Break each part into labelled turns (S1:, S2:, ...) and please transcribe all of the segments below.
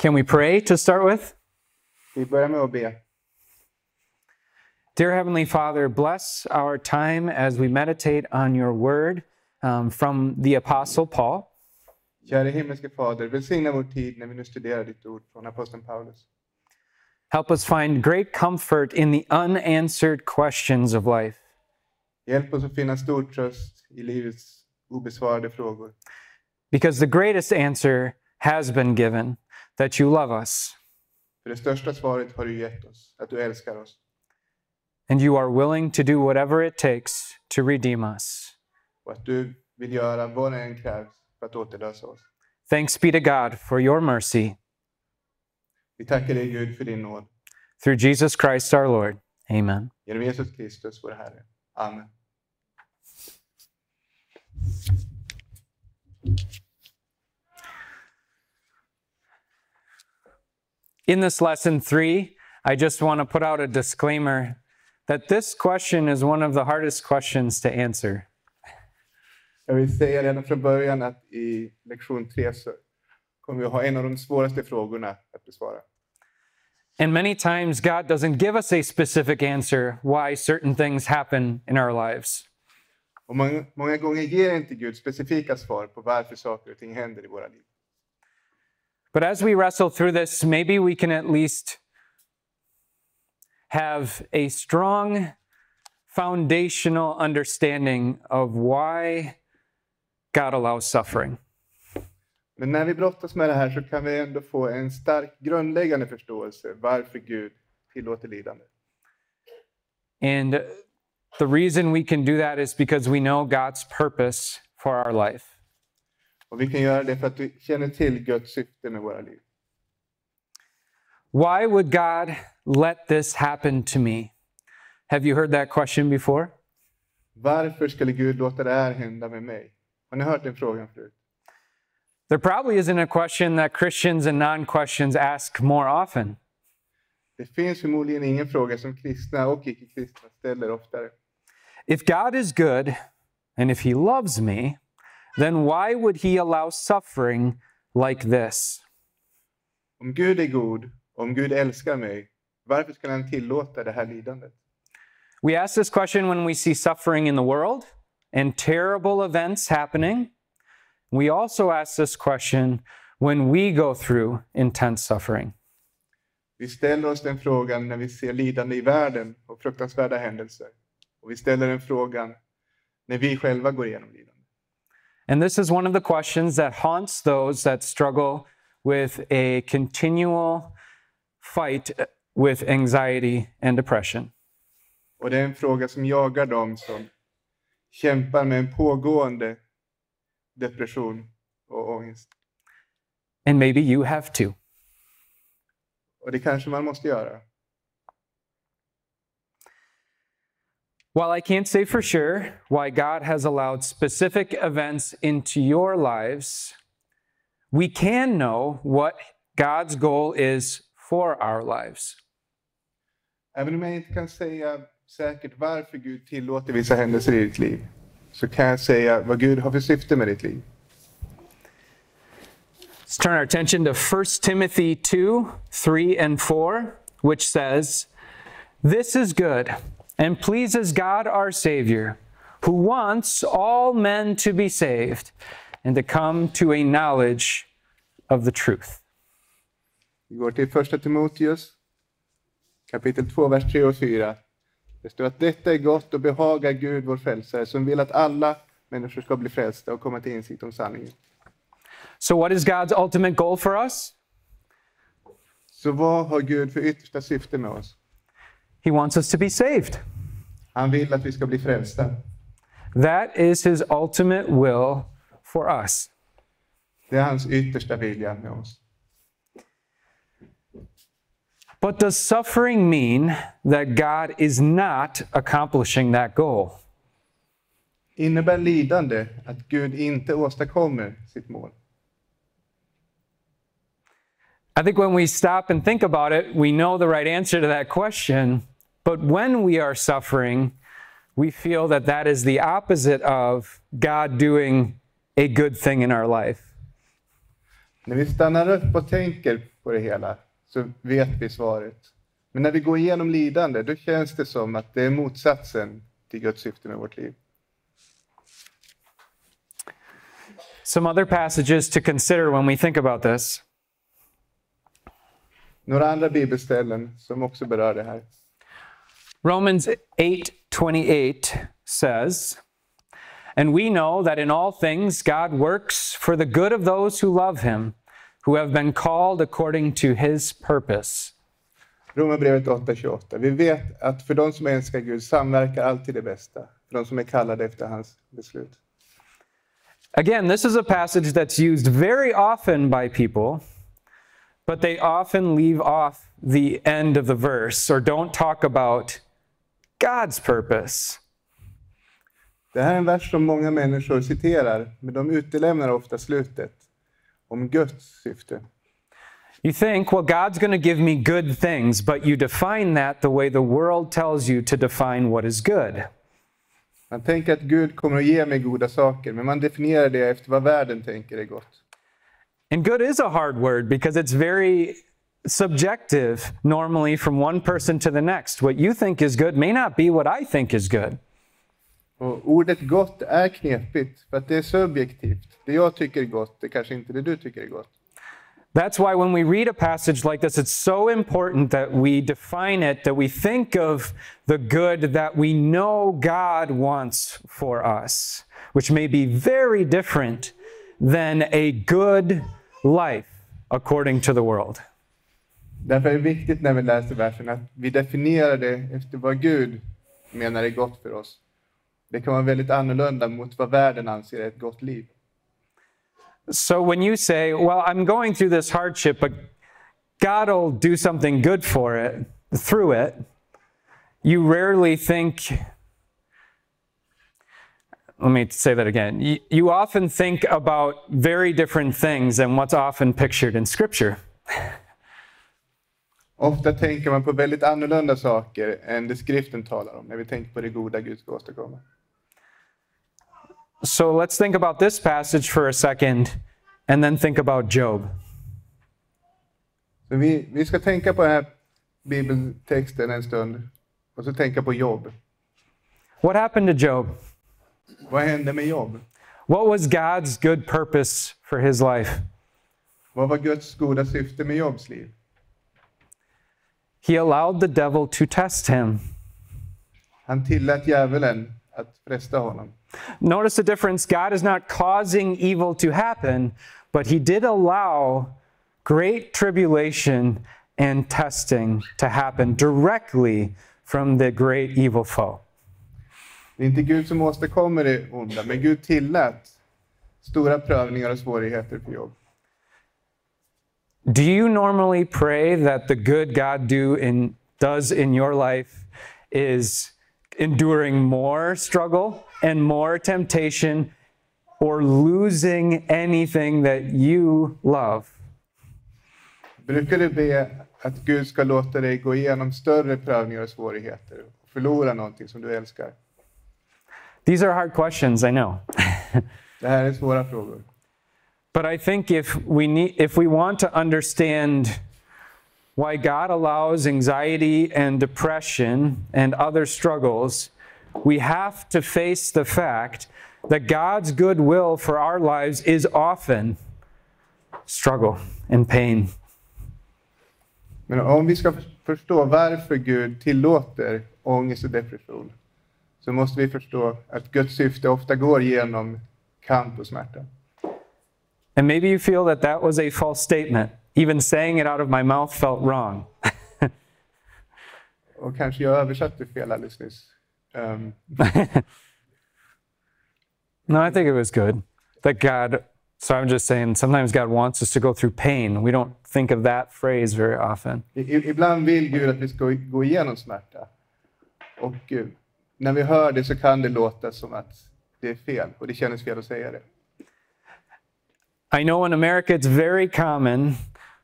S1: Can we pray to start with?
S2: Vi börjar med att be.
S1: Dear Heavenly Father, bless our time as we meditate on your word um, from the Apostle Paul.
S2: Käre himmelske Fader, välsigna vår tid när vi nu studerar ditt ord från aposteln Paulus.
S1: Help us find great comfort in the unanswered questions of life.
S2: Hjälp oss att finna stor tröst i livets obesvarade frågor.
S1: Because the greatest answer has been given that you love us
S2: För det största svaret har du gett oss, att du älskar oss.
S1: and you are willing to do whatever it takes to redeem us.
S2: Och att du vill göra vad det än krävs för att återlösa oss.
S1: Thanks be to God for your mercy
S2: Vi tackar dig Gud för din nåd.
S1: through Jesus Christ our Lord. Amen.
S2: Genom Jesus Kristus, vår Herre. Amen.
S1: In this lesson three, I just want to put out a disclaimer that this question is one of the hardest questions to answer.
S2: Jag vill säga redan från början att i lektion 3 så kommer vi ha en av de svåraste frågorna att besvara.
S1: And many times, God doesn't give us a specific answer why certain things happen in our lives.
S2: Och många, många gånger ger inte Gud specifika svar på varför saker och ting händer i våra liv.
S1: But as we wrestle through this, maybe we can at least have a strong foundational understanding of why God allows suffering.
S2: Men när vi brottas med det här så kan vi ändå få en stark grundläggande förståelse varför Gud tillåter lidande.
S1: And the reason we can do that is because we know God's purpose for our life.
S2: Och vi kan göra det för att vi känner till Guds syfte med våra liv.
S1: Why would God let this happen to me? Have you heard that question before?
S2: Varför skulle Gud låta det här hända med mig? Har ni hört den frågan förut?
S1: There probably isn't a question that Christians and non-Christians ask more often.
S2: Det finns förmodligen ingen fråga som kristna och icke-kristna ställer oftare.
S1: If God is good and if He loves me, then why would He allow suffering like this?
S2: Om Gud är god, om Gud älskar mig, varför skulle han tillåta det här lidandet?
S1: We ask this question when we see suffering in the world and terrible events happening. We also ask this question when we go through intense suffering.
S2: Vi ställer oss den frågan när vi ser lidande i världen och fruktansvärda händelser. Och vi ställer den frågan när vi själva går igenom lidande.
S1: And this is one of the questions that haunts those that struggle with a continual fight with anxiety and depression.
S2: Och det är en fråga som jagar dem som kämpar med en pågående depression och ångest.
S1: And maybe you have too.
S2: Och det kanske man måste göra.
S1: While I can't say for sure why God has allowed specific events into your lives, we can know what God's goal is for our lives.
S2: Även om jag inte kan säga säkert varför Gud tillåter vissa händelser i ditt liv, så kan jag säga vad Gud har för syfte med ditt liv.
S1: Let's turn our attention to 1 Timothy 2 3 and 4, which says, This is good and pleases God our Savior, who wants all men to be saved and to come to a knowledge of the truth.
S2: Vi går till första Timoteus kapitel 2, vers 3 och 4. Det står att detta är gott och behagar Gud vår frälsare som vill att alla människor ska bli frälsta och komma till insikt om sanningen.
S1: So, what is God's ultimate goal for us?
S2: Så vad har Gud för yttersta syfte med oss?
S1: He wants us to be saved.
S2: Han vill att vi ska bli frälsta.
S1: That is His ultimate will for us.
S2: Det är hans yttersta vilja med oss.
S1: But does suffering mean that God is not accomplishing that goal?
S2: Innebär lidande att Gud inte åstadkommer sitt mål?
S1: I think when we stop and think about it, we know the right answer to that question. But when we are suffering, we feel that that is the opposite of God doing a good thing in our life.
S2: När vi stannar upp och tänker på det hela så vet vi svaret. Men när vi går igenom lidande, då känns det som att det är motsatsen till Guds syfte med vårt liv.
S1: Some other passages to consider when we think about this.
S2: Några andra bibelställen som också berör det här.
S1: Romans 8:28 says, "And we know that in all things God works for the good of those who love him, who have been called according to his purpose."
S2: Romarbrevet 8.28. Vi vet att för de som älskar Gud samverkar alltid det bästa, för de som är kallade efter hans beslut.
S1: Again, this is a passage that's used very often by people, but they often leave off the end of the verse or don't talk about God's purpose.
S2: Det här är en vers som många människor citerar, men de utelämnar ofta slutet om Guds syfte.
S1: You think, well, God's going to give me good things, but you define that the way the world tells you to define what is good.
S2: Man tänker att Gud kommer att ge mig goda saker, men man definierar det efter vad världen tänker är gott.
S1: And good is a hard word because it's very subjective, normally from one person to the next. What you think is good may not be what I think is good.
S2: Och ordet gott är knepigt, för att det är subjektivt. Det jag tycker är gott, det kanske inte det du tycker är gott.
S1: That's why when we read a passage like this, it's so important that we define it, that we think of the good that we know God wants for us, which may be very different than a good life according to the world.
S2: Därför är det viktigt när vi läser versen att vi definierar det efter vad Gud menar är gott för oss. Det kan vara väldigt annorlunda mot vad världen anser är ett gott liv.
S1: So when you say, Well, I'm going through this hardship, but God will do something good for it, through it, you rarely think, let me say that again. You, you often think about very different things than what's often pictured in Scripture.
S2: Ofta tänker man på väldigt annorlunda saker än det skriften talar om när vi tänker på det goda Gud ska åstadkomma.
S1: So let's think about this passage for a second and then think about Job.
S2: Så vi, vi ska tänka på den här bibeltexten en stund och så tänka på Job.
S1: What happened to Job?
S2: Vad hände med Job?
S1: What was God's good purpose for his life?
S2: Vad var Guds goda syfte med Jobs liv?
S1: He allowed the devil to test him.
S2: Han tillät djävulen att fresta honom.
S1: Notice the difference. God is not causing evil to happen, but He did allow great tribulation and testing to happen directly from the great evil foe.
S2: Det är inte Gud som åstadkommer det onda, men Gud tillät stora prövningar och svårigheter för Job.
S1: Do you normally pray that the good God do in, does in your life is enduring more struggle and more temptation or losing anything that you love?
S2: Brukar du be att Gud ska låta dig gå igenom större prövningar och svårigheter och förlora någonting som du älskar?
S1: These are hard questions, I know.
S2: Det här är svåra frågor.
S1: But I think if we need if we want to understand why God allows anxiety and depression and other struggles, we have to face the fact that God's good will for our lives is often struggle and pain.
S2: Men om vi ska förstå varför Gud tillåter ångest och depression så måste vi förstå att Guds syfte ofta går genom kamp och smärta.
S1: And maybe you feel that that was a false statement. Even saying it out of my mouth felt wrong.
S2: Och kanske jag översatte fel alldeles nyss. Um,
S1: no, I think it was good. That God, so I'm just saying, sometimes God wants us to go through pain. We don't think of that phrase very often.
S2: ibland vill Gud att vi ska gå igenom smärta. Och eh, när vi hör det så kan det låta som att det är fel och det känns fel att säga det.
S1: I know in America it's very common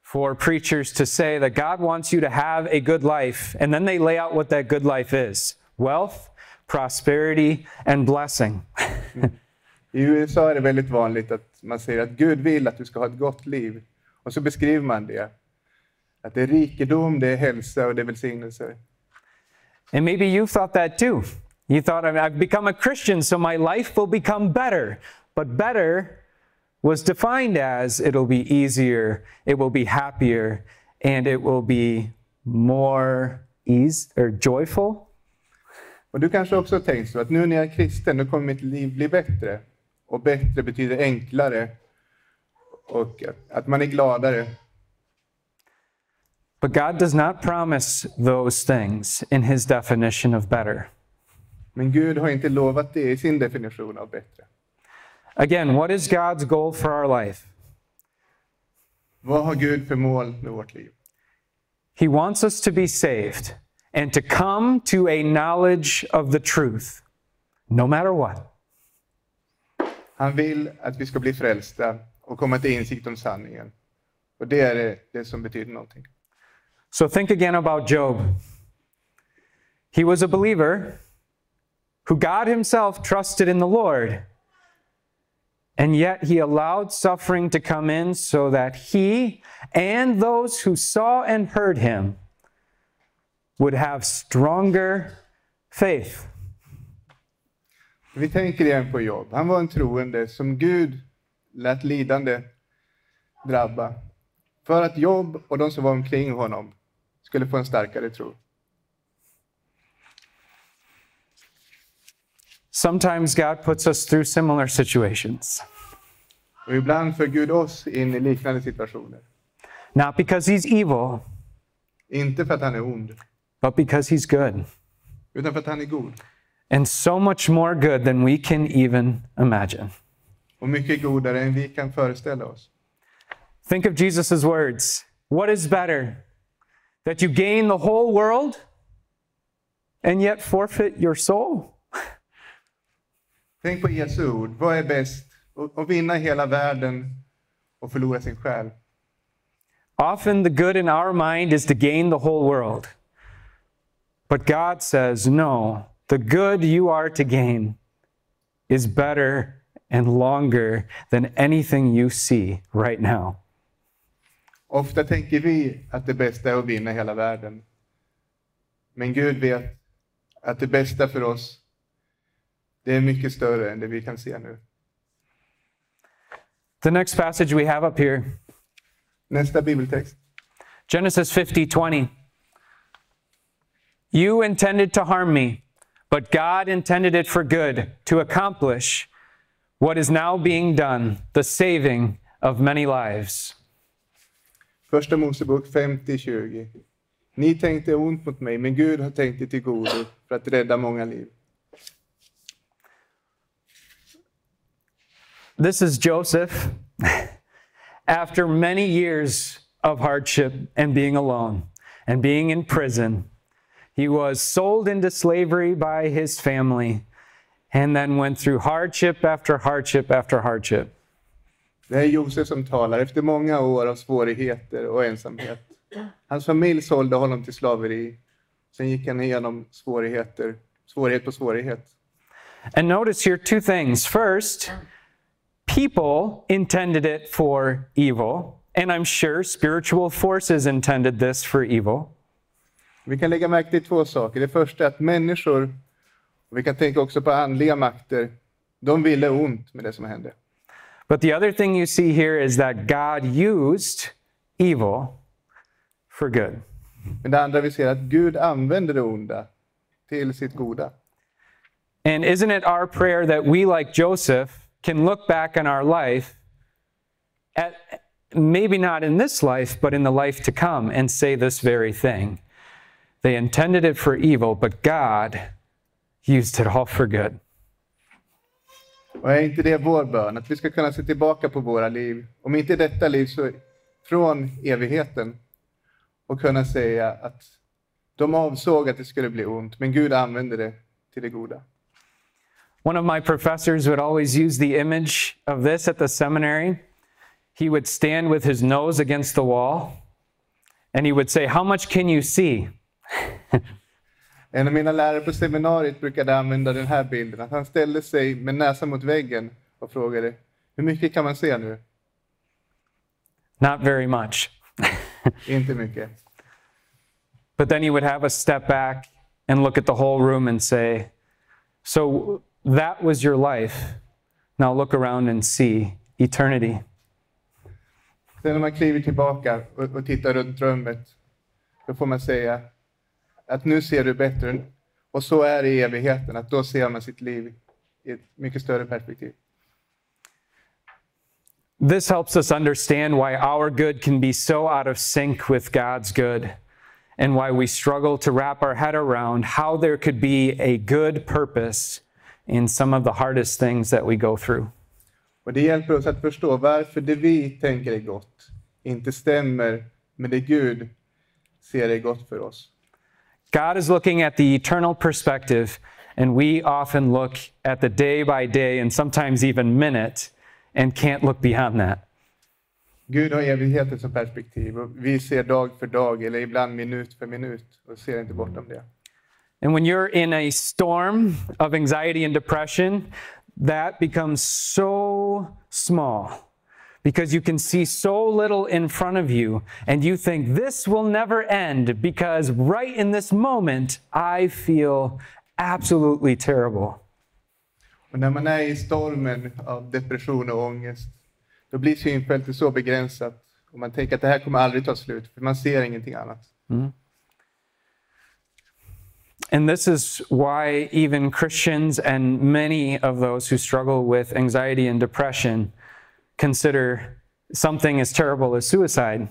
S1: for preachers to say that God wants you to have a good life, and then they lay out what that good life is wealth, prosperity, and blessing.
S2: I USA är det väldigt vanligt att man säger att Gud vill att du ska ha ett gott liv. Och så beskriver man det. Att det är rikedom, det är hälsa och det är välsignelser.
S1: And maybe you thought that too. You thought, I've become a Christian, so my life will become better. But better was defined as it'll be easier, it will be happier, and it will be more ease or joyful.
S2: Och du kanske också har tänkt så att nu när jag är kristen, då kommer mitt liv bli bättre. Och bättre betyder enklare och att, man är gladare.
S1: But God does not promise those things in his definition of better.
S2: Men Gud har inte lovat det i sin definition av bättre.
S1: Again, what is God's goal for our life?
S2: Vad har Gud för mål med vårt liv?
S1: He wants us to be saved and to come to a knowledge of the truth, no matter what.
S2: Han vill att vi ska bli frälsta och komma till insikt om sanningen. Och det är det, det som betyder någonting.
S1: So think again about Job. He was a believer who God himself trusted in the Lord. And yet he allowed suffering to come in so that he and those who saw and heard him would have stronger faith.
S2: Vi tänker igen på Job. Han var en troende som Gud lät lidande drabba. För att Job och de som var omkring honom skulle få en starkare tro.
S1: Sometimes God puts us through similar situations,
S2: Och ibland för Gud oss in i liknande situationer.
S1: not because he's evil,
S2: Inte för att han är ond,
S1: but because he's good.
S2: utan för att han är god.
S1: And so much more good than we can even imagine.
S2: Och mycket godare än vi kan föreställa oss.
S1: Think of Jesus' words What is better? That you gain the whole world and yet forfeit your soul?
S2: Tänk på Jesu ord. Vad är bäst? Att vinna hela världen och förlora sin själ.
S1: Often the good in our mind is to gain the whole world. But God says, no, the good you are to gain is better and longer than anything you see right now.
S2: Ofta tänker vi att det bästa är att vinna hela världen. Men Gud vet att det bästa för oss, det är mycket större än det vi kan se nu.
S1: The next passage we have up here
S2: Nästa bibeltext.
S1: Genesis 50 20. You intended to harm me, but God intended it for good to accomplish what is now being done, the saving of many lives.
S2: Första Mosebok 50-20. Ni tänkte ont mot mig, men Gud har tänkt det till godo för att rädda många liv.
S1: This is Joseph after many years of hardship and being alone and being in prison. He was sold into slavery by his family and then went through hardship after hardship after hardship.
S2: Det är Josef som talar efter många år av svårigheter och ensamhet. Hans familj sålde honom till slaveri. Sen gick han igenom svårigheter, svårighet på svårighet.
S1: And notice here two things. First, people intended it for evil, and I'm sure spiritual forces intended this for evil.
S2: Vi kan lägga märke till två saker. Det första är att människor, och vi kan tänka också på andliga makter, de ville ont med det som hände.
S1: But the other thing you see here is that God used evil for good.
S2: Men det andra vi ser är att Gud använder det onda till sitt goda.
S1: And isn't it our prayer that we, like Joseph, can look back on our life at maybe not in this life, but in the life to come and say this very thing? They intended it for evil, but God used it all for good.
S2: Och är inte det vår bön? Att vi ska kunna se tillbaka på våra liv, om inte detta liv så från evigheten, och kunna säga att de avsåg att det skulle bli ont, men Gud använde det till det goda.
S1: One of my professors would always use the image of this at the seminary. He would stand with his nose against the wall and he would say, How much can you see?
S2: En av mina lärare på seminariet brukade använda den här bilden, att han ställde sig med näsan mot väggen och frågade, hur mycket kan man se nu?
S1: Not very much.
S2: Inte mycket.
S1: But then he would have us step back and look at the whole room and say, So that was your life. Now look around and see eternity.
S2: Sen när man kliver tillbaka och, och tittar runt rummet, då får man säga att nu ser du bättre. Och så är det i evigheten, att då ser man sitt liv i ett mycket större perspektiv.
S1: This helps us understand why our good can be so out of sync with God's good, and why we struggle to wrap our head around how there could be a good purpose in some of the hardest things that we go through.
S2: Och det hjälper oss att förstå varför det vi tänker är gott inte stämmer med det Gud ser är gott för oss.
S1: God is looking at the eternal perspective, and we often look at the day by day and sometimes even minute and can't look beyond that.
S2: Gud har evigheten som perspektiv och vi ser dag för dag eller ibland minut för minut och ser inte bortom det.
S1: And when you're in a storm of anxiety and depression, that becomes so small because you can see so little in front of you and you think this will never end because right in this moment I feel absolutely terrible.
S2: Och när man är i stormen av depression och ångest, då blir synfältet så begränsat och man tänker att det här kommer aldrig ta slut, för man ser ingenting annat. Mm.
S1: And this is why even Christians and many of those who struggle with anxiety and depression consider something as terrible as suicide.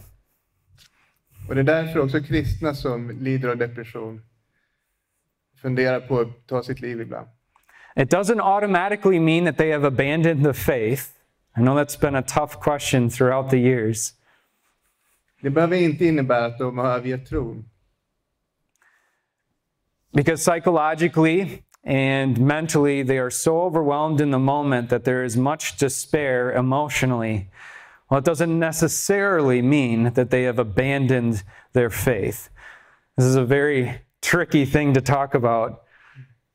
S2: Och det är därför också kristna som lider av depression funderar på att ta sitt liv ibland.
S1: It doesn't automatically mean that they have abandoned the faith. I know that's been a tough question throughout the years.
S2: Det behöver inte innebära att de har övergett tron.
S1: Because psychologically and mentally, they are so overwhelmed in the moment that there is much despair emotionally. Well, it doesn't necessarily mean that they have abandoned their faith. This is a very tricky thing to talk about,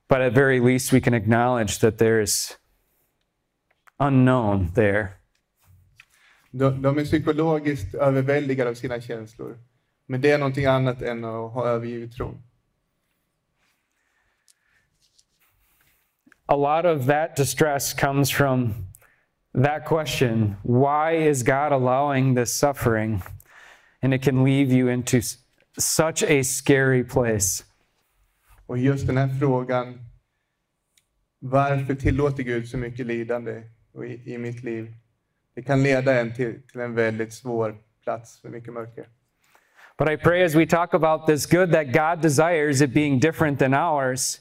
S1: but at very least, we can acknowledge that there's unknown there.
S2: De, de är psykologiskt överväldigade av sina känslor. Men det är någonting annat än att ha övergivit tron.
S1: A lot of that distress comes from that question why is God allowing this suffering? And it can leave you into such a scary place.
S2: Och just den här frågan, varför tillåter Gud så mycket lidande i, i mitt liv? Det kan leda en till, till en väldigt svår plats med mycket mörker.
S1: But I pray as we talk about this good that God desires, it being different than ours,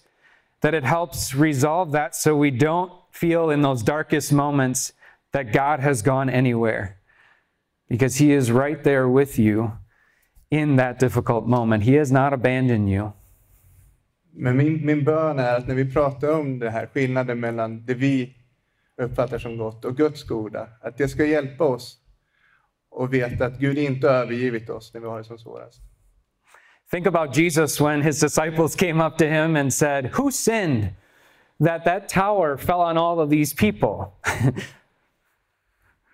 S1: that it helps resolve that so we don't feel in those darkest moments that God has gone anywhere. Because He is right there with you in that difficult moment. He has not abandoned you.
S2: Men min, min bön är att när vi pratar om det här, skillnaden mellan det vi uppfattar som gott och Guds goda, att det ska hjälpa oss att veta att Gud inte övergivit oss när vi har det som svårast.
S1: Think about Jesus when his disciples came up to him and said, Who sinned that that tower fell on all of these people?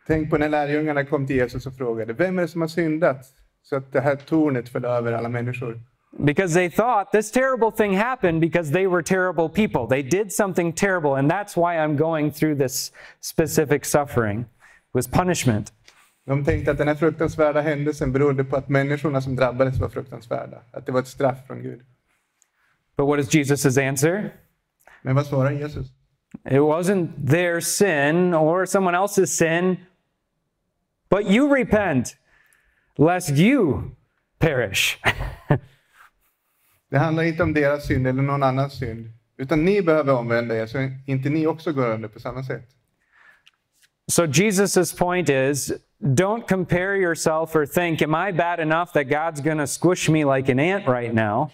S2: Tänk på när lärjungarna kom till Jesus och frågade, vem är det som har syndat? Så att det här tornet föll över alla människor.
S1: because they thought this terrible thing happened because they were terrible people. They did something terrible, and that's why I'm going through this specific suffering. It was punishment.
S2: De tänkte att den här fruktansvärda händelsen berodde på att människorna som drabbades var fruktansvärda. Att det var ett straff från Gud.
S1: But what is Jesus' answer?
S2: Men vad svarar Jesus?
S1: It wasn't their sin or someone else's sin, but you repent, lest you perish.
S2: Det handlar inte om deras synd eller någon annans synd. Utan ni behöver omvända er så inte ni också går under på samma sätt.
S1: So Jesus' point is don't compare yourself or think, am I bad enough that God's going to squish me like an ant right now?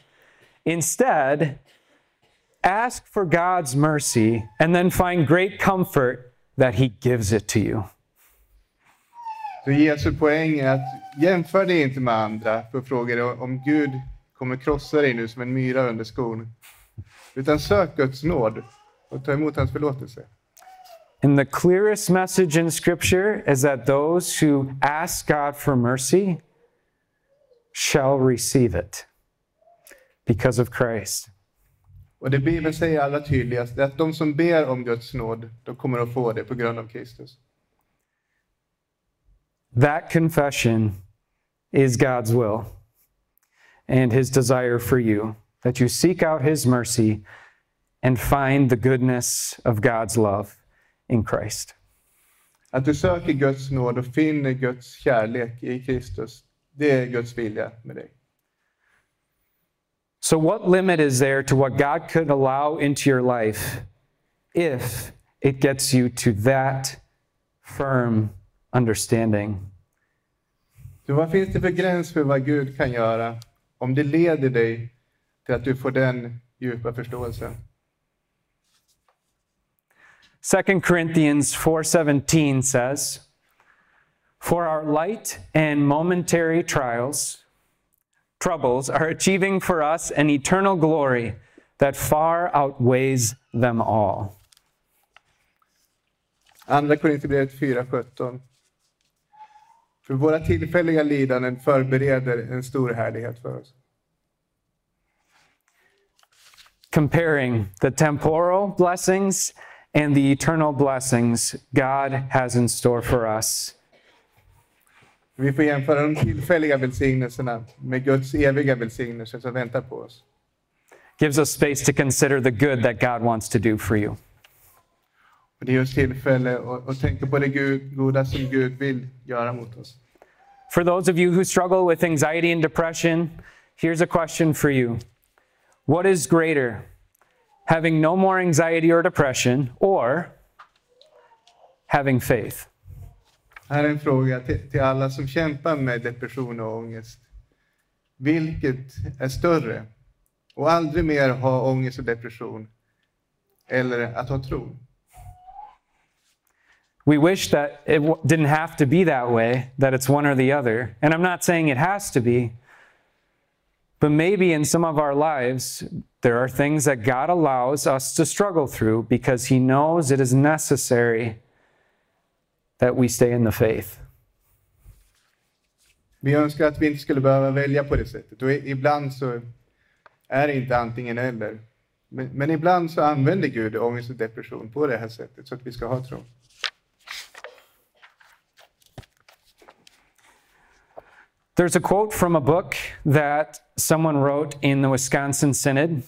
S1: Instead, ask for God's mercy and then find great comfort that He gives it to you.
S2: Så Jesu poäng är att jämför dig inte med andra för att fråga dig om Gud kommer krossa dig nu som en myra under skon. Utan sök Guds nåd och ta emot hans förlåtelse.
S1: And the clearest message in Scripture is that those who ask God for mercy shall receive it because of Christ.
S2: Och det Bibeln säger allra tydligast är att de som ber om Guds nåd, de kommer att få det på grund av Kristus.
S1: That confession is God's will and His desire for you that you seek out His mercy and find the goodness of God's love in Christ.
S2: Att du söker Guds nåd och finner Guds kärlek i Kristus, det är Guds vilja med dig.
S1: So, what limit is there to what God could allow into your life if it gets you to that firm understanding?
S2: Så vad finns det för gräns för vad Gud kan göra om det leder dig till att du får den djupa förståelsen?
S1: 2 Corinthians 4:17 says, "For our light and momentary trials troubles are achieving for us an eternal glory that far outweighs them all."
S2: Andra Korinthierbrevet 4.17. För våra tillfälliga lidanden förbereder en stor härlighet för oss.
S1: Comparing the temporal blessings and the eternal blessings God has in store for us.
S2: Vi får jämföra de tillfälliga välsignelserna med Guds eviga välsignelser som väntar på oss.
S1: Gives us space to consider the good that God wants to do for you.
S2: Och det ger oss tillfälle att, tänka på det goda som Gud vill göra mot oss.
S1: For those of you who struggle with anxiety and depression, here's a question for you What is greater, having no more anxiety or depression, or having faith?
S2: Här är en fråga till, till alla som kämpar med depression och ångest. Vilket är större? Och aldrig mer ha ångest och depression? Eller att ha tro?
S1: We wish that it didn't have to be that way, that it's one or the other. And I'm not saying it has to be, but maybe in some of our lives, there are things that God allows us to struggle through because He knows it is necessary that we stay in the faith.
S2: Vi önskar att vi inte skulle behöva välja på det sättet. Och ibland så är det inte antingen eller. Men, men ibland så använder Gud ångest och depression på det här sättet så att vi ska ha tro.
S1: There's a quote from a book that someone wrote in the Wisconsin Synod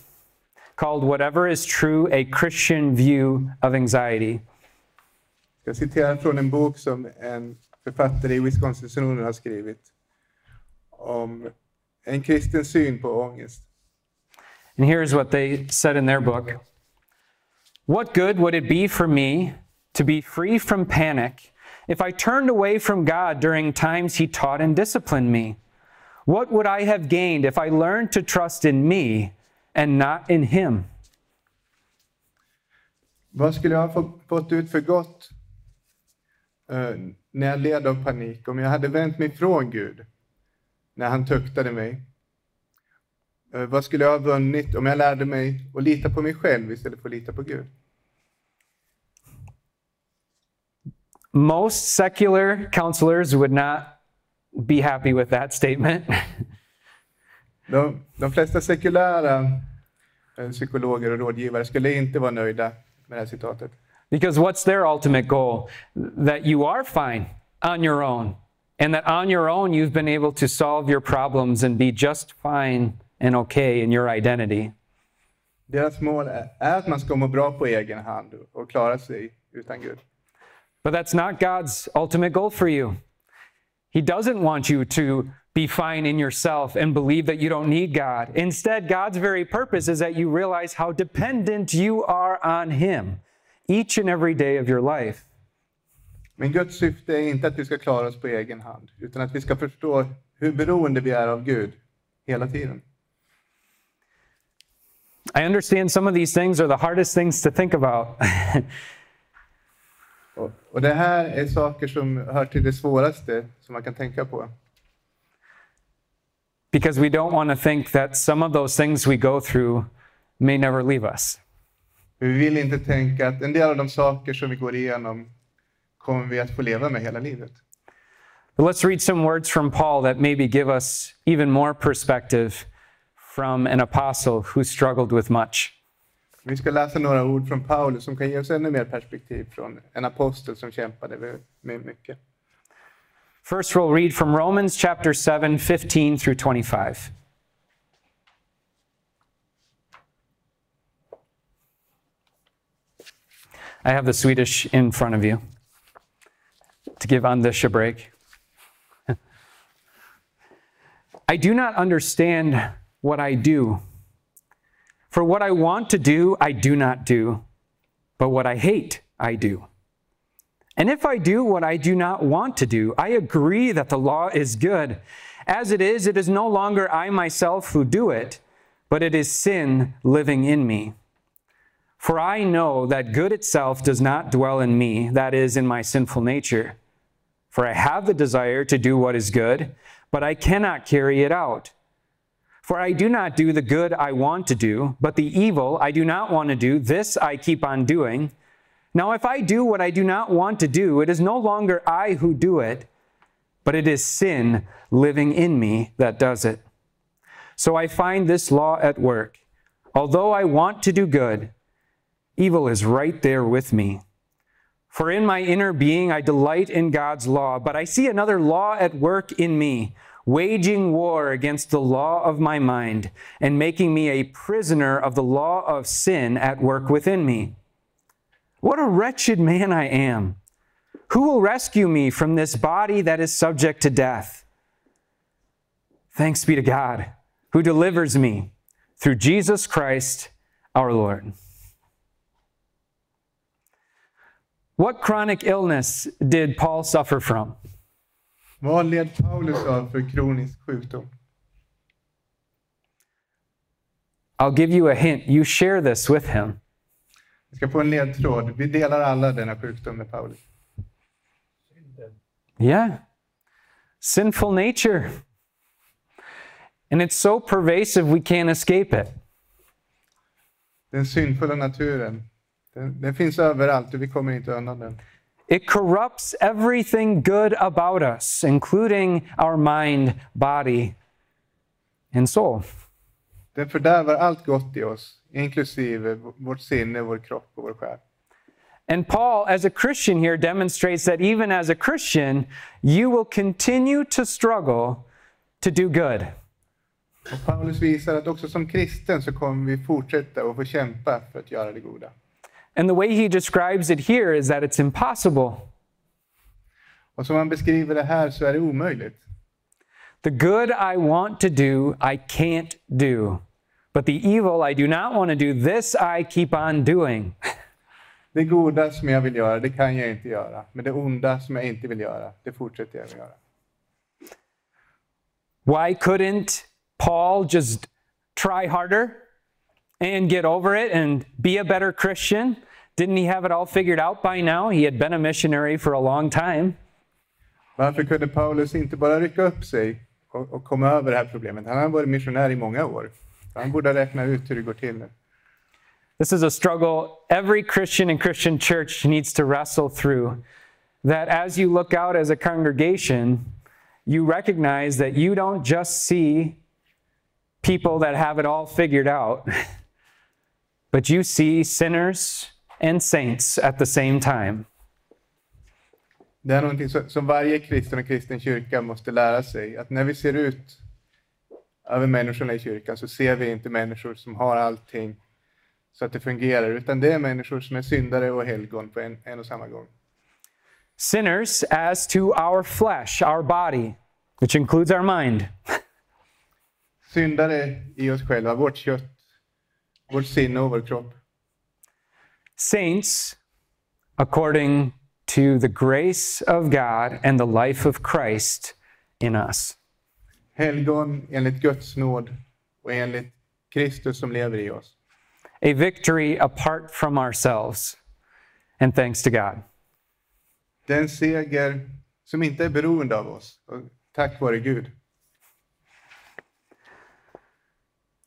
S1: called Whatever is True A Christian View of Anxiety.
S2: Jag citerar från en bok som en författare i Wisconsin Synoden har skrivit om en kristen syn på ångest.
S1: And here's what they said in their book What good would it be for me to be free from panic if I turned away from God during times He taught and disciplined me? What would I have gained if I learned to trust in me and not in Him?
S2: Vad skulle jag ha få- fått ut för gott eh, när jag led av panik om jag hade vänt mig från Gud när han tuktade mig? Eh, vad skulle jag ha vunnit om jag lärde mig att lita på mig själv istället för att lita på Gud?
S1: Most secular counselors would not be happy with that statement.
S2: De, de flesta sekulära eh, psykologer och rådgivare skulle inte vara nöjda med det här citatet.
S1: Because what's their ultimate goal? That you are fine on your own. And that on your own, you've been able to solve your problems and be just fine and okay in your identity.
S2: Deras mål är, är att man ska må bra på egen hand och klara sig utan Gud.
S1: But that's not God's ultimate goal for you. He doesn't want you to be fine in yourself and believe that you don't need God. Instead, God's very purpose is that you realize how dependent you are on Him each and every day of your life.
S2: Men Guds syfte är inte att vi ska klara oss på egen hand, utan att vi ska förstå hur beroende vi är av Gud hela tiden.
S1: I understand some of these things are the hardest things to think about.
S2: Och, och det här är saker som hör till det svåraste som man kan tänka på.
S1: because we don't want to think that some of those things we go through may never leave us.
S2: Vi vill inte tänka att en del av de saker som vi går igenom kommer vi att få leva med hela livet.
S1: But let's read some words from Paul that maybe give us even more perspective from an apostle who struggled with much.
S2: Vi ska läsa några ord från Paulus som kan ge oss ännu mer perspektiv från en apostel som kämpade med mycket.
S1: First, we'll read from Romans chapter 7, 15 through 25. I have the Swedish in front of you to give Anders a break. I do not understand what I do. For what I want to do, I do not do, but what I hate, I do. And if I do what I do not want to do, I agree that the law is good. As it is, it is no longer I myself who do it, but it is sin living in me. For I know that good itself does not dwell in me, that is, in my sinful nature. For I have the desire to do what is good, but I cannot carry it out. For I do not do the good I want to do, but the evil I do not want to do, this I keep on doing. Now, if I do what I do not want to do, it is no longer I who do it, but it is sin living in me that does it. So I find this law at work. Although I want to do good, evil is right there with me. For in my inner being I delight in God's law, but I see another law at work in me, waging war against the law of my mind, and making me a prisoner of the law of sin at work within me. What a wretched man I am! Who will rescue me from this body that is subject to death? Thanks be to God, who delivers me through Jesus Christ our Lord. What chronic illness did Paul suffer from?
S2: Vad led Paulus av för kronisk sjukdom?
S1: I'll give you a hint. You share this with him.
S2: Vi ska få en ledtråd. Vi delar alla denna sjukdom med Paulus.
S1: Yeah. Sinful nature. And it's so pervasive we can't escape it.
S2: Den syndfulla naturen. Den, den finns överallt och vi kommer inte undan den.
S1: It corrupts everything good about us, including our mind, body, and soul.
S2: Den fördärvar allt gott i oss, inklusive vårt sinne, vår kropp och vår själ.
S1: And Paul, as a Christian here, demonstrates that even as a Christian, you will continue to struggle to do good.
S2: Och Paulus visar att också som kristen så kommer vi fortsätta och få kämpa för att göra det goda.
S1: And the way he describes it here is that it's impossible.
S2: Och som han beskriver det här så är det omöjligt.
S1: The good I want to do, I can't do. But the evil I do not want to do, this I keep on doing.
S2: Det goda som jag vill göra, det kan jag inte göra. Men det onda som jag inte vill göra, det fortsätter jag att göra.
S1: Why couldn't Paul just try harder and get over it and be a better Christian? Didn't he have it all figured out by now? He had been a missionary for a long time.
S2: Varför kunde Paulus inte bara rycka upp sig och, och komma över det här problemet? Han har varit missionär i många år. Han borde räkna ut hur det går till nu.
S1: This is a struggle every Christian and Christian church needs to wrestle through. That as you look out as a congregation, you recognize that you don't just see people that have it all figured out, but you see sinners and saints at the same time.
S2: Det är någonting som, varje kristen och kristen kyrka måste lära sig. Att när vi ser ut över människorna i kyrkan så ser vi inte människor som har allting så att det fungerar, utan det är människor som är syndare och helgon på en, en och samma gång.
S1: Sinners as to our flesh, our body, which includes our mind.
S2: Syndare i oss själva, vårt kött, sinne och vår kropp.
S1: Saints according to the grace of God and the life of Christ in us.
S2: Helgon enligt Guds nåd och enligt Kristus som lever i oss.
S1: A victory apart from ourselves. And thanks to God.
S2: Det är en seger som inte är beroende av oss, och tack vare Gud.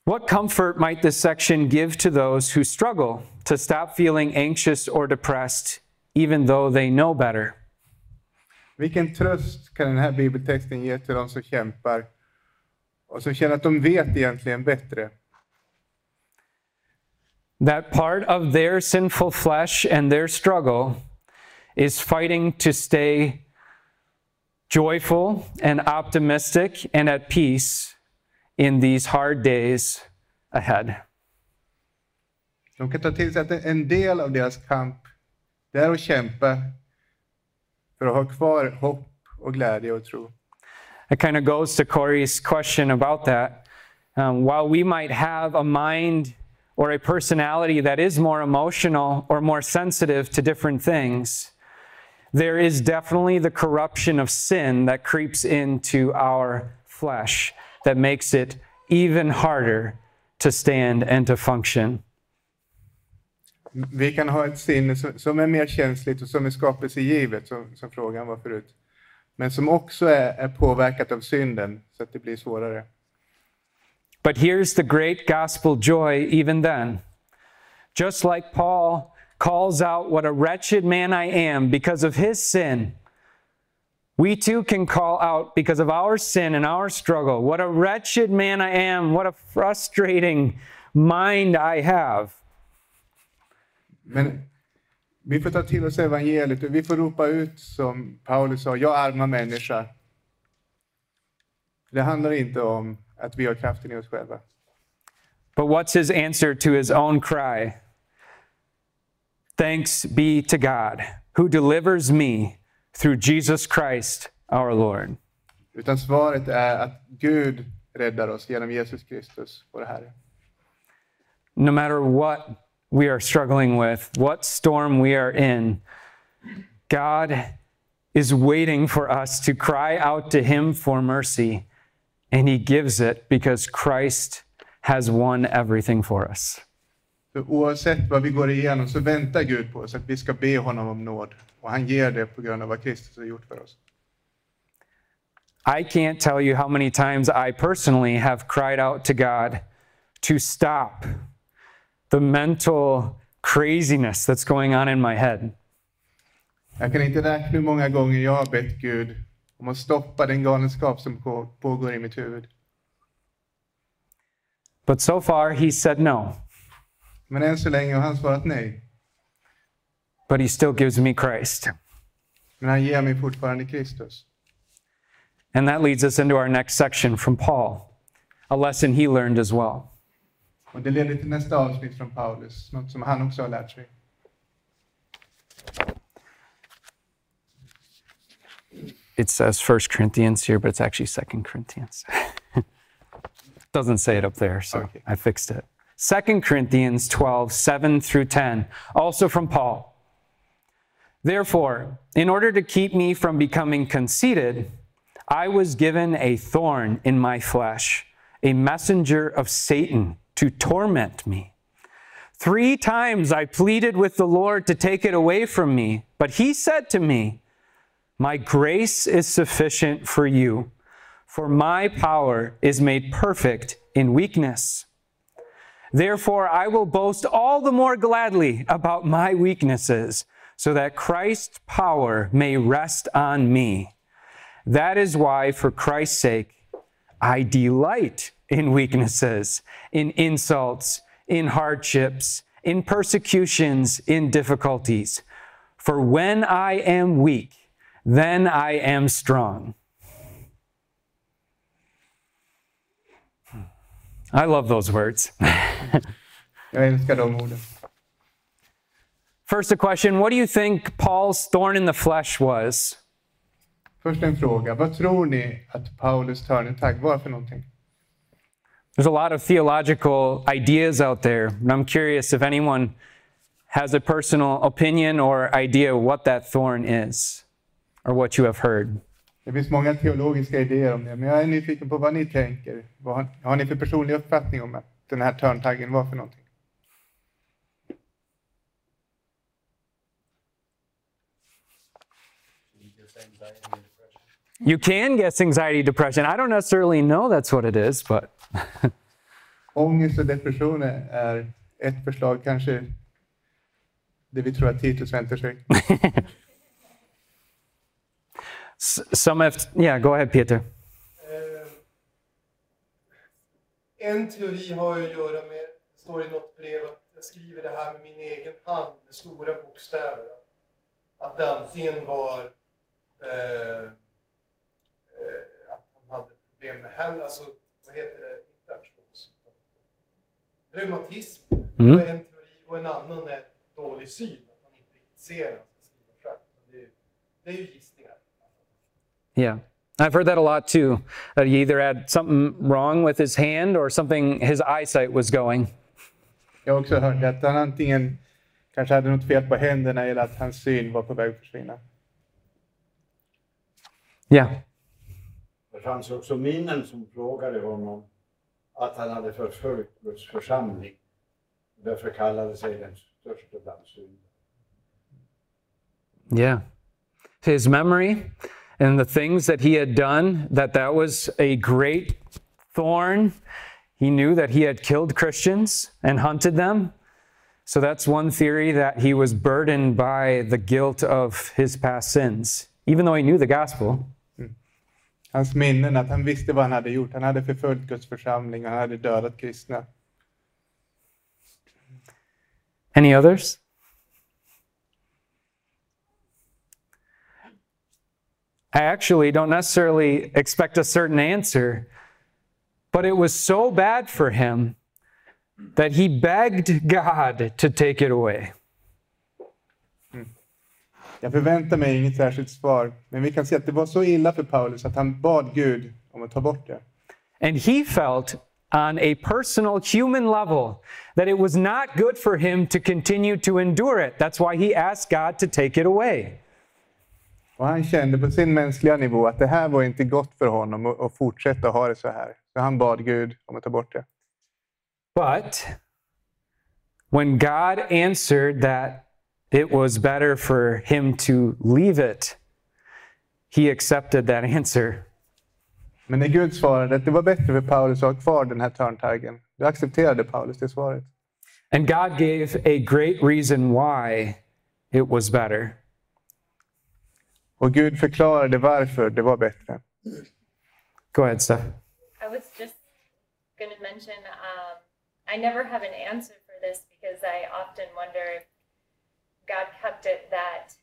S1: What comfort might this section give to those who struggle to stop feeling anxious or depressed, even though they know better?
S2: Vilken tröst kan den här bibeltexten ge till de som kämpar och som känner att de vet egentligen bättre?
S1: That part of their sinful flesh and their struggle is fighting to stay joyful and optimistic and at peace in these hard days ahead.
S2: De kan ta till sig att en del av deras kamp, det är att kämpa för att ha kvar hopp och glädje och tro.
S1: It kind of goes to Corey's question about that. Um, while we might have a mind or a personality that is more emotional or more sensitive to different things, there is definitely the corruption of sin that creeps into our flesh that makes it even harder to stand and to function.
S2: Vi kan ha ett sinne som, är mer känsligt och som är skapelsegivet, som, som frågan var förut. Men som också är, är påverkat av synden, så att det blir svårare.
S1: But here's the great gospel joy, even then. Just like Paul calls out what a wretched man I am because of his sin, we too can call out because of our sin and our struggle. What a wretched man I am. What a frustrating mind I have.
S2: Men vi får ta till oss evangeliet och vi får ropa ut som Paulus sa, jag arma människa. Det handlar inte om att vi har kraften i oss själva.
S1: But what's his answer to his own cry? Thanks be to God who delivers me through Jesus Christ our Lord.
S2: Utan svaret är att Gud räddar oss genom Jesus Kristus, vår Herre.
S1: No matter what we are struggling with, what storm we are in, God is waiting for us to cry out to Him for mercy, and He gives it because Christ has won everything for us.
S2: För oavsett vad vi går igenom så väntar Gud på oss att vi ska be honom om nåd. Och han ger det på grund av vad Kristus har gjort för oss.
S1: I can't tell you how many times I personally have cried out to God to stop the mental craziness that's going on in my head.
S2: Jag kan inte räkna hur många gånger jag har bett Gud om att stoppa den galenskap som pågår i mitt huvud.
S1: But so far, He said no.
S2: Men än så länge har han svarat nej.
S1: But He still gives me Christ.
S2: Men han ger mig fortfarande Kristus.
S1: And that leads us into our next section from Paul, a lesson he learned as well.
S2: Och det leder till nästa avsnitt från Paulus, något som han också har lärt sig.
S1: It says First Corinthians here, but it's actually Second Corinthians. Doesn't say it up there, so
S2: Okay.
S1: I fixed it. Second Corinthians 12, 7 through 10, also from Paul. Therefore, in order to keep me from becoming conceited, I was given a thorn in my flesh, a messenger of Satan to torment me. Three times I pleaded with the Lord to take it away from me, but he said to me, My grace is sufficient for you, for my power is made perfect in weakness. Therefore, I will boast all the more gladly about my weaknesses, so that Christ's power may rest on me. That is why, for Christ's sake, I delight in weaknesses, in insults, in hardships, in persecutions, in difficulties. For when I am weak, then I am strong. Hmm. I love those words.
S2: Jag älskar de orden.
S1: First, a question What do you think Paul's thorn in the flesh was?
S2: Först en fråga. Vad tror ni att Paulus törnetagg var för någonting?
S1: There's a lot of theological ideas out there, and I'm curious if anyone has a personal opinion or idea what that thorn is or what you have heard.
S2: Det finns många teologiska idéer om det, men jag är nyfiken på vad ni tänker. Vad har, har ni för personlig uppfattning om att den här törntaggen var för någonting?
S1: You can guess anxiety, depression. I don't necessarily know that's what it is, but
S2: Ångest och depression är ett förslag, kanske det vi tror att Titus väntar sig.
S1: Some have, yeah, go ahead, Peter.
S3: Eh, En teori har ju att göra med, det står i något brev att jag skriver det här med min egen hand med stora bokstäver. Att det antingen var eh, eh, att han hade problem med händer, alltså vad heter det, inte artros, reumatism.
S1: Mm.
S3: En teori och en annan är dålig syn, att man inte riktigt ser det är ju gissningar.
S1: Yeah. I've heard that a lot too. That he either had something wrong with his hand or something, his eyesight was going.
S2: Jag har också hört att han antingen kanske hade något fel på händerna eller att hans syn var på väg att försvinna.
S1: Yeah.
S4: Det fanns också minnen som frågade honom att han hade förföljt Guds församling. Därför kallade sig den största bland syndare.
S1: Yeah. His memory and the things that he had done, that that was a great thorn. He knew that he had killed Christians and hunted them. So that's one theory that he was burdened by the guilt of his past sins, even though he knew the gospel.
S2: Hans minnen, att han visste vad han hade gjort. Han hade förföljt Guds församling och han hade dödat kristna.
S1: Any others? I actually don't necessarily expect a certain answer, but it was so bad for him that he begged God to take it away.
S2: Jag förväntar mig inget särskilt svar, men vi kan se att det var så illa för Paulus att han bad Gud om att ta bort det.
S1: And he felt on a personal human level that it was not good for him to continue to endure it. That's why he asked God to take it away.
S2: Och han kände på sin mänskliga nivå att det här var inte gott för honom att- att fortsätta ha det så här. Så han bad Gud om att ta bort det.
S1: But when God answered that it was better for him to leave it, he accepted that answer.
S2: Men när Gud svarade att det var bättre för Paulus att ha kvar den här törntaggen, då accepterade Paulus det svaret.
S1: And God gave a great reason why it was better.
S2: Och Gud förklarade varför det var bättre.
S1: Go ahead, Steph.
S5: I was just going to mention um, I never have an answer for this because I often wonder if God kept it that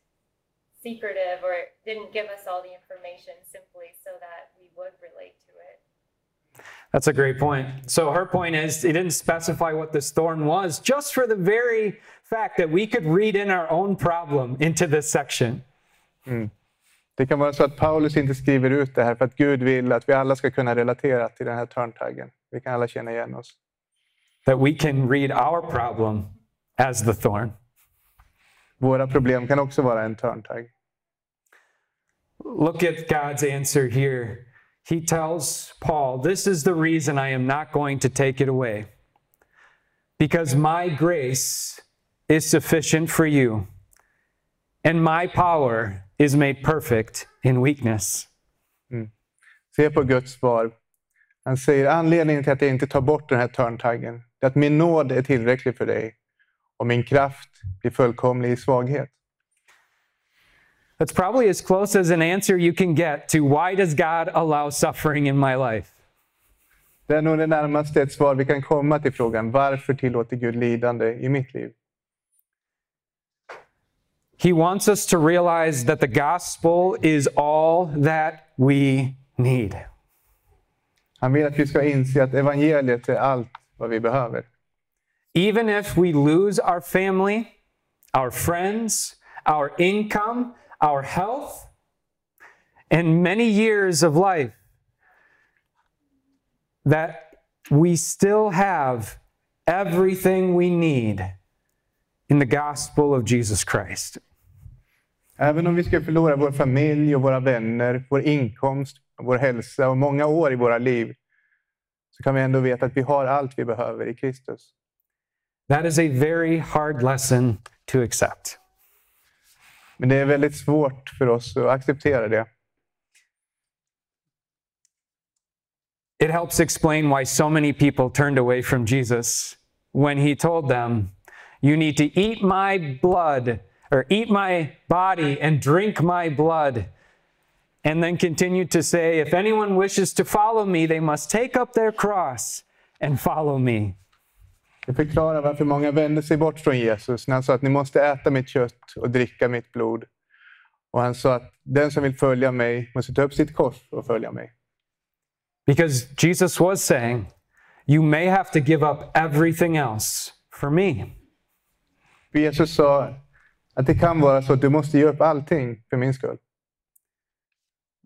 S5: secretive or didn't give us all the information simply so that we would relate to it.
S1: That's a great point. So her point is he didn't specify what this thorn was, just for the very fact that we could read in our own problem into this section. Mm.
S2: Det kan vara så att Paulus inte skriver ut det här för att Gud vill att vi alla ska kunna relatera till den här törntaggen. Vi kan alla känna igen oss.
S1: That we can read our problem as the thorn.
S2: Våra problem kan också vara en törntagg.
S1: Look at God's answer here. He tells Paul, This is the reason I am not going to take it away. Because my grace is sufficient for you, and my power is made perfect in weakness.
S2: Se på Guds svar. Han säger anledningen till att jag inte tar bort den här törntaggen är att min nåd är tillräcklig för dig och min kraft blir fullkomlig i svaghet.
S1: That's probably as close as an answer you can get to why does God allow suffering in my life?
S2: Det är nog det närmaste ett svar vi kan komma till frågan varför tillåter Gud lidande i mitt liv?
S1: He wants us to realize that the gospel is all that we need.
S2: Han vill att vi ska inse att evangeliet är allt vad vi behöver.
S1: Even if we lose our family, our friends, our income, our health, and many years of life, that we still have everything we need in the gospel of Jesus Christ.
S2: Även om vi ska förlora vår familj och våra vänner, vår inkomst, vår hälsa och många år i våra liv så kan vi ändå veta att vi har allt vi behöver i Kristus.
S1: That is a very hard lesson to accept.
S2: Men det är väldigt svårt för oss att acceptera det.
S1: It helps explain why so many people turned away from Jesus when he told them, You need to eat my blood or eat my body and drink my blood. And then continued to say, If anyone wishes to follow me, they must take up their cross and follow me.
S2: Det förklarar varför många vände sig bort från Jesus när han sa att ni måste äta mitt kött och dricka mitt blod. Och han sa att den som vill följa mig måste ta upp sitt kors och följa mig.
S1: Because Jesus was saying, You may have to give up everything else for me.
S2: För Jesus sa att det kan vara så att du måste ge upp allting för min skull.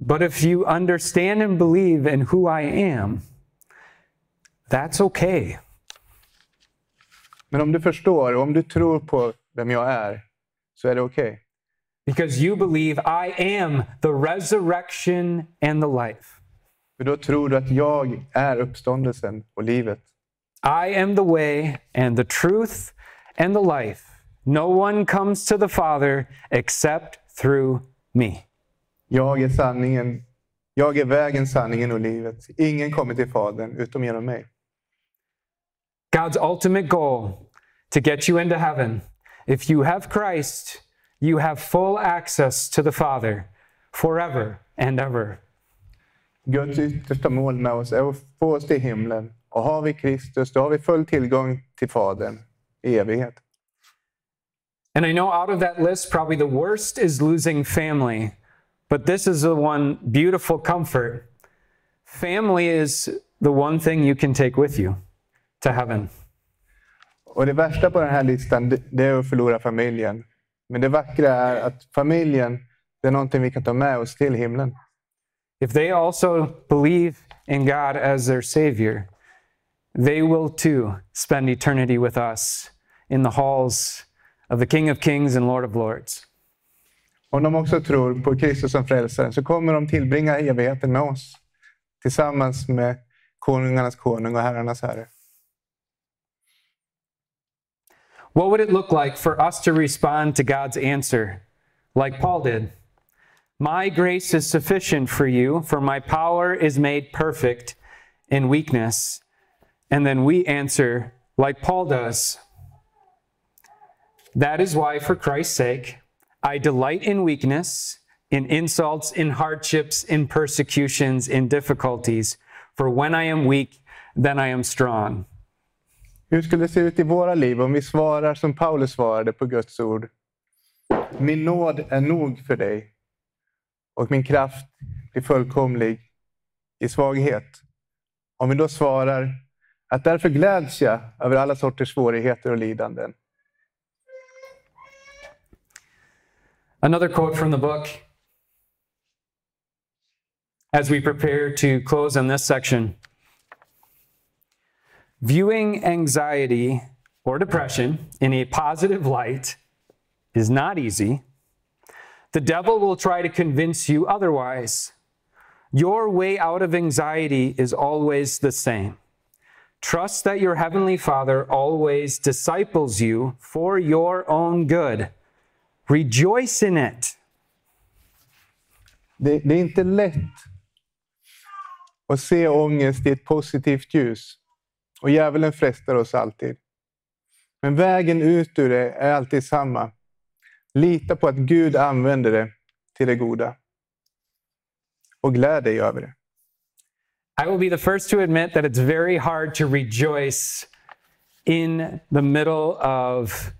S1: But if you understand and believe in who I am, that's okay.
S2: Men om du förstår och om du tror på vem jag är så är det okej.
S1: Because you believe I am the resurrection and the life.
S2: För då tror du att jag är uppståndelsen och livet.
S1: I am the way and the truth and the life. No one comes to the Father except through me.
S2: Jag är sanningen. Jag är vägen, sanningen och livet. Ingen kommer till Fadern utom genom mig.
S1: God's ultimate goal to get you into heaven. If you have Christ, you have full access to the Father forever and ever.
S2: Guds yttersta mål med oss är att få oss till himlen. Och har vi Kristus, då har vi full tillgång till Fadern i evighet.
S1: And I know out of that list, probably the worst is losing family. But this is the one beautiful comfort. Family is the one thing you can take with you to heaven.
S2: Och det värsta på den här listan, det- är att förlora familjen. Men det vackra är att familjen, det är någonting vi kan ta med oss till himlen.
S1: If they also believe in God as their Savior, they will too spend eternity with us in the halls of the King of Kings and Lord of Lords.
S2: Om de också tror på Kristus som frälsaren så kommer de tillbringa evigheten med oss. Tillsammans med konungarnas konung och herrarnas herre.
S1: What would it look like for us to respond to God's answer like Paul did? My grace is sufficient for you, for my power is made perfect in weakness. And then we answer like Paul does. That is why, for Christ's sake, I delight in weakness, in insults, in hardships, in persecutions, in difficulties. For when I am weak, then I am strong.
S2: Hur skulle det se ut i våra liv om vi svarar som Paulus svarade på Guds ord? Min nåd är nog för dig och min kraft blir fullkomlig i svaghet. Om vi då svarar att därför gläds jag över alla sorters svårigheter och lidanden.
S1: Another quote from the book as we prepare to close in this section. Viewing anxiety or depression in a positive light is not easy. The devil will try to convince you otherwise. Your way out of anxiety is always the same. Trust that your heavenly Father always disciples you for your own good. Rejoice in it.
S2: Det, det är inte lätt att se ångest i ett positivt ljus. Och djävulen frestar oss alltid. Men vägen ut ur det är alltid samma. Lita på att Gud använder det till det goda. Och gläd dig över det.
S1: I will be the first to admit that it's very hard to rejoice in the middle of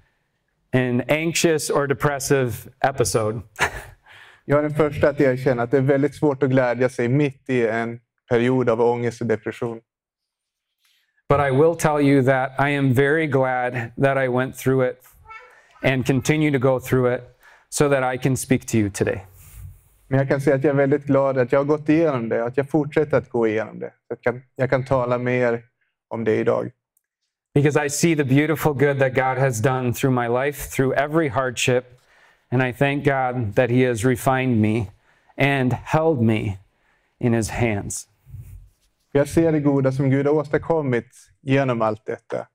S1: an anxious or depressive episode.
S2: Jag är den första att erkänna att det är väldigt svårt att glädja sig mitt i en period av ångest och depression.
S1: But I will tell you that I am very glad that I went through it and continue to go through it so that I can speak to you today.
S2: Men jag kan säga att jag är väldigt glad att jag har gått igenom det att jag fortsätter att gå igenom det. Så Jag kan, jag kan tala mer om det idag.
S1: Because I see the beautiful good that God has done through my life, through every hardship. And I thank God that He has refined me and held me in His hands.
S2: Jag ser det goda som Gud har åstadkommit genom allt detta.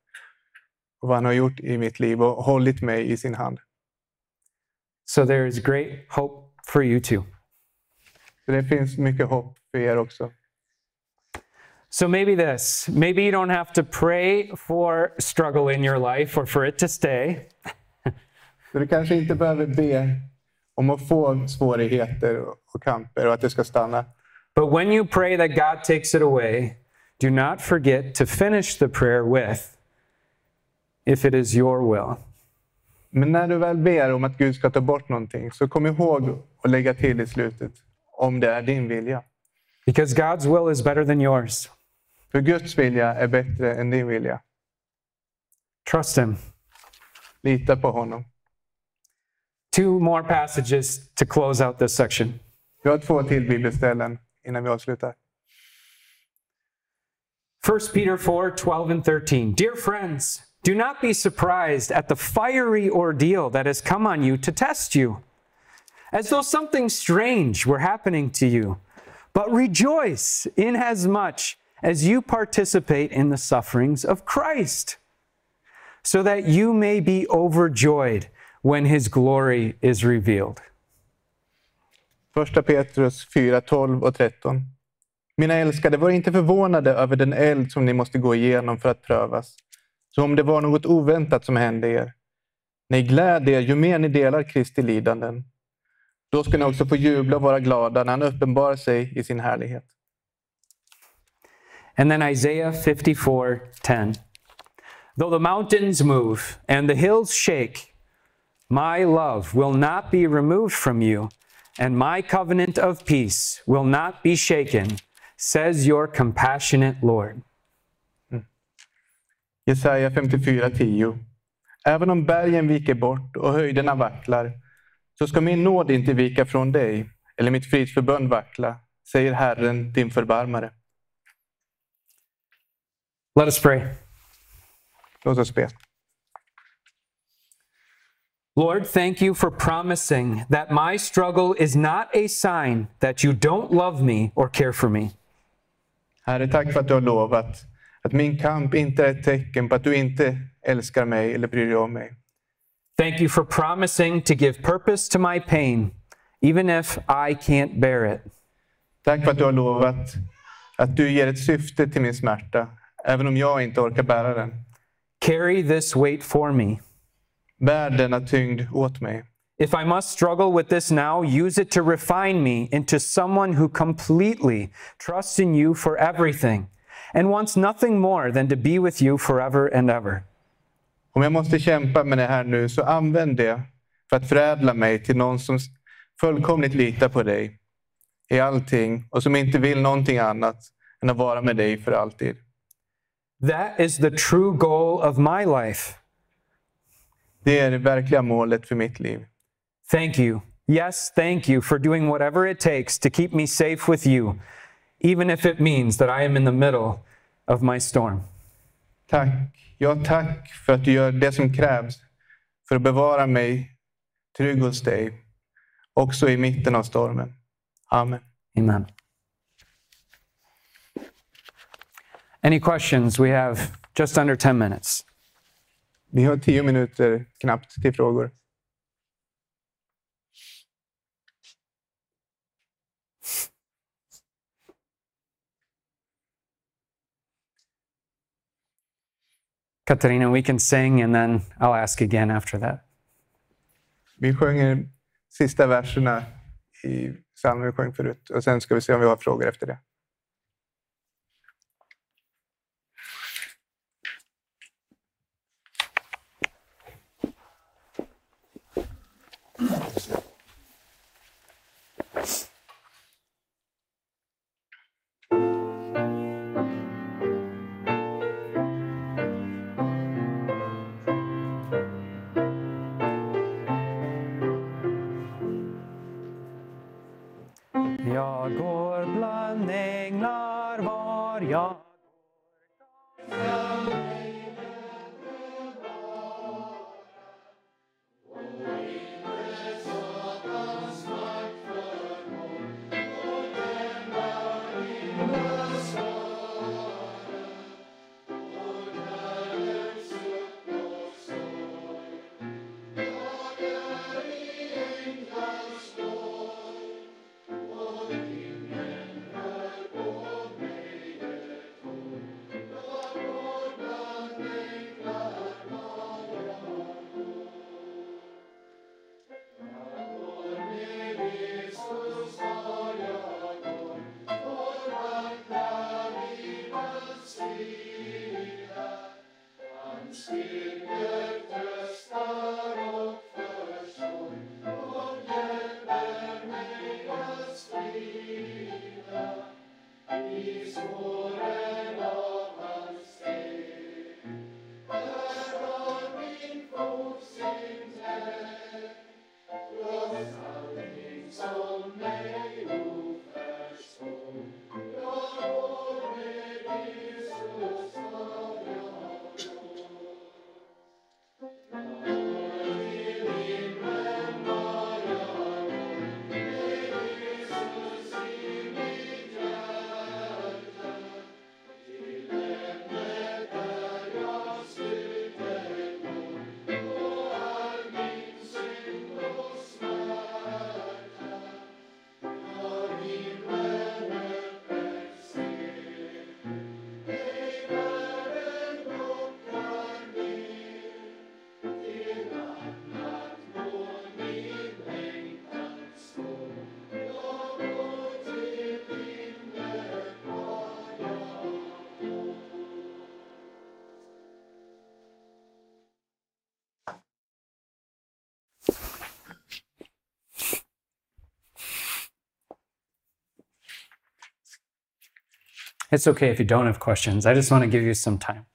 S2: Och vad han har gjort i mitt liv och hållit mig i sin hand.
S1: So there is great hope for you too.
S2: Så det finns mycket hopp för er också.
S1: So maybe this. Maybe you don't have to pray for struggle in your life or for it to stay.
S2: Så du kanske inte behöver be om att få svårigheter och kamper och att det ska stanna.
S1: But when you pray that God takes it away, do not forget to finish the prayer with, if it is your will.
S2: Men när du väl ber om att Gud ska ta bort någonting, så kom ihåg att lägga till i slutet, om det är din vilja.
S1: Because God's will is better than yours.
S2: För Guds vilja är bättre än din vilja.
S1: Trust Him.
S2: Lita på honom.
S1: Two more passages to close out this section.
S2: Vi har två till bibelställen innan vi avslutar.
S1: 1 Peter 4 12 and 13. Dear friends, do not be surprised at the fiery ordeal that has come on you to test you, as though something strange were happening to you. But rejoice inasmuch as you participate in the sufferings of Christ, so that you may be overjoyed when his glory is revealed.
S2: Första Petrus 4, 12 och 13. Mina älskade, var inte förvånade över den eld som ni måste gå igenom för att prövas, som om det var något oväntat som hände er. Nej, gläd er ju mer ni delar Kristi lidanden. Då ska ni också få jubla och vara glada när han uppenbarar sig i sin härlighet.
S1: And then Isaiah 54 10. Though the mountains move and the hills shake, my love will not be removed from you, and my covenant of peace will not be shaken, says your compassionate Lord. Hmm.
S2: Jesaja 54, 10. Även om bergen viker bort och höjderna vacklar, så ska min nåd inte vika från dig, eller mitt fridsförbund vackla, säger Herren, din förbarmare.
S1: Let us pray.
S2: Låt oss be.
S1: Lord, thank you for promising that my struggle is not a sign that you don't love me or care for me.
S2: Herre, tack för att du har lovat att min kamp inte är ett tecken på att du inte älskar mig eller bryr dig om mig.
S1: Thank you for promising to give purpose to my pain, even if I can't bear it.
S2: Tack för att du har lovat att du ger ett syfte till min smärta, även om jag inte orkar bära den.
S1: Carry this weight for me.
S2: Bär denna tyngd åt mig.
S1: If I must struggle with this now, use it to refine me into someone who completely trusts in you for everything and wants nothing more than to be with you forever and ever.
S2: Om jag måste kämpa med det här nu, så använd det för att förädla mig till någon som fullkomligt litar på dig i allting och som inte vill någonting annat än att vara med dig för alltid.
S1: That is the true goal of my life.
S2: Det är det verkliga målet för mitt liv.
S1: Thank you. Yes, thank you for doing whatever it takes to keep me safe with you, even if it means that I am in the middle of my storm.
S2: Tack. Ja, tack för att du gör det som krävs för att bevara mig trygg hos dig, också i mitten av stormen. Amen.
S1: Amen. Any questions? We have just under 10 minutes.
S2: Vi har tio minuter knappt till frågor.
S1: Katarina, we can sing and then I'll ask again after that.
S2: Vi sjunger sista verserna i psalmen vi sjöng förut och sen ska vi se om vi har frågor efter det.
S1: Thanks. It's okay if you don't have questions. I just want to give you some time.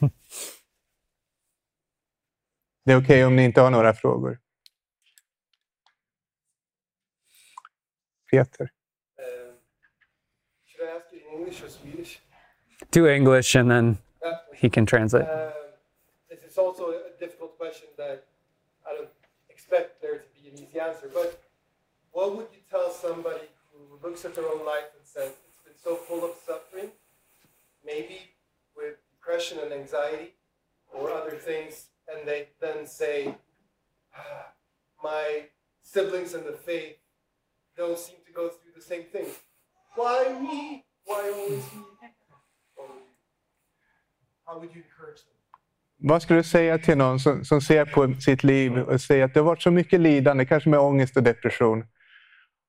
S2: Det är okej om ni inte har några frågor. Peter.
S3: Um, should I ask you in English or Swedish?
S1: Do English and then he can translate.
S3: Um,
S2: skulle du säga till någon som, som ser på sitt liv och säger att det har varit så mycket lidande, kanske med ångest och depression.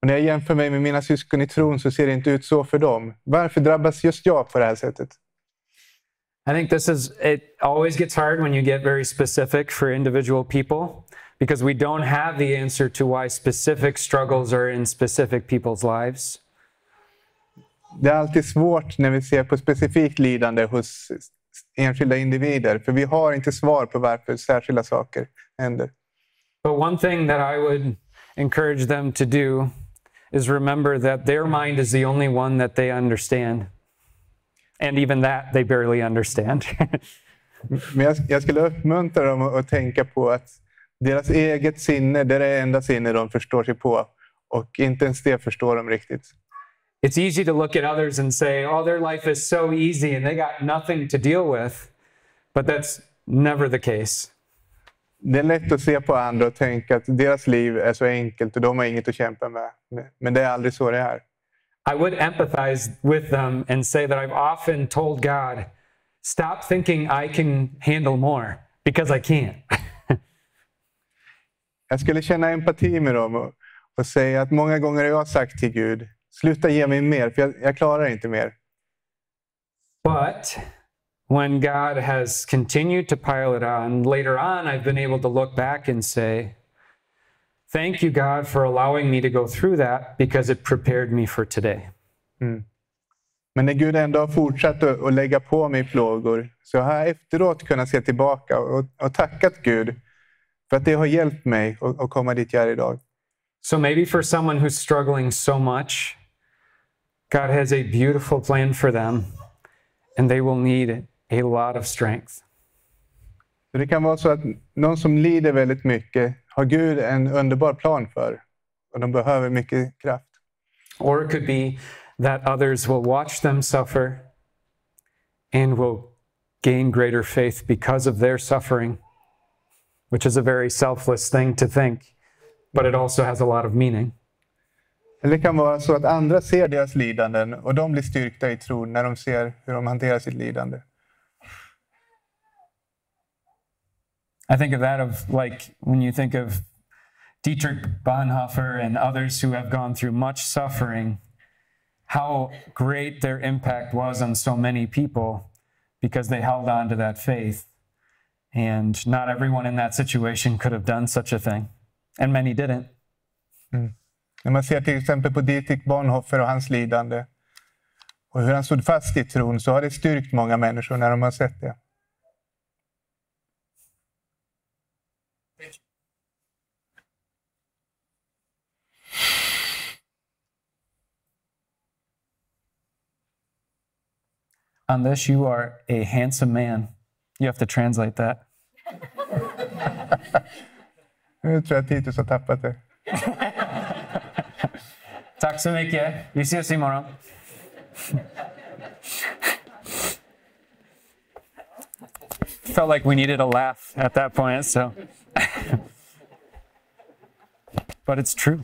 S2: Och när jag jämför mig med mina syskon i tron så ser det inte ut så för dem. Varför drabbas just jag på det här sättet?
S1: I think this is, it always gets hard when you get very specific for individual people because we don't have the answer to why specific struggles are in specific people's lives.
S2: Det är alltid svårt när vi ser på specifikt lidande hos enskilda individer, för vi har inte svar på varför särskilda saker händer.
S1: But one thing that I would encourage them to do is remember that their mind is the only one that they understand. And even that they barely understand.
S2: Men jag, jag skulle uppmuntra dem att, att tänka på att deras eget sinne, det är det enda sinne de förstår sig på. Och inte ens det förstår de riktigt.
S1: It's easy to look at others and say, oh, their life is so easy and they got nothing to deal with. But that's never the case.
S2: Det är lätt att se på andra och tänka att deras liv är så enkelt och de har inget att kämpa med. Men det är aldrig så det är.
S1: I would empathize with them and say that I've often told God, stop thinking I can handle more because I can't.
S2: Jag skulle känna empati med dem och, och säga att många gånger har jag sagt till Gud, sluta ge mig mer, för jag, jag klarar inte mer.
S1: But when God has continued to pile it on, later on, I've been able to look back and say, Thank you, God, for allowing me to go through that because it prepared me for today. Mm.
S2: Men när Gud ändå har fortsatt att, att lägga på mig plågor så har jag efteråt kunnat se tillbaka och, och tackat Gud för att det har hjälpt mig att, att komma dit jag är idag.
S1: So maybe for someone who's struggling so much, God has a beautiful plan for them, and they will need a lot of strength.
S2: Så det kan vara så att någon som lider väldigt mycket har Gud en underbar plan för och de behöver mycket kraft.
S1: Or it could be that others will watch them suffer and will gain greater faith because of their suffering, which is a very selfless thing to think, but it also has a lot of meaning.
S2: Eller det kan vara så att andra ser deras lidanden och de blir styrkta i tron när de ser hur de hanterar sitt lidande.
S1: I think of that of like when you think of Dietrich Bonhoeffer and others who have gone through much suffering, how great their impact was on so many people. because they held on to that faith. And not everyone in that situation could have done such a thing, and many didn't. Mm.
S2: När man ser till exempel på Dietrich Bonhoeffer och hans lidande och hur han stod fast i tron så har det styrkt många människor när de har sett det.
S1: Anders, you are a handsome man. You have to translate that.
S2: Nu tror jag Titus har tappat det.
S1: Tack så mycket. Vi ses imorgon. Felt like we needed a laugh at that point, so. but it's true.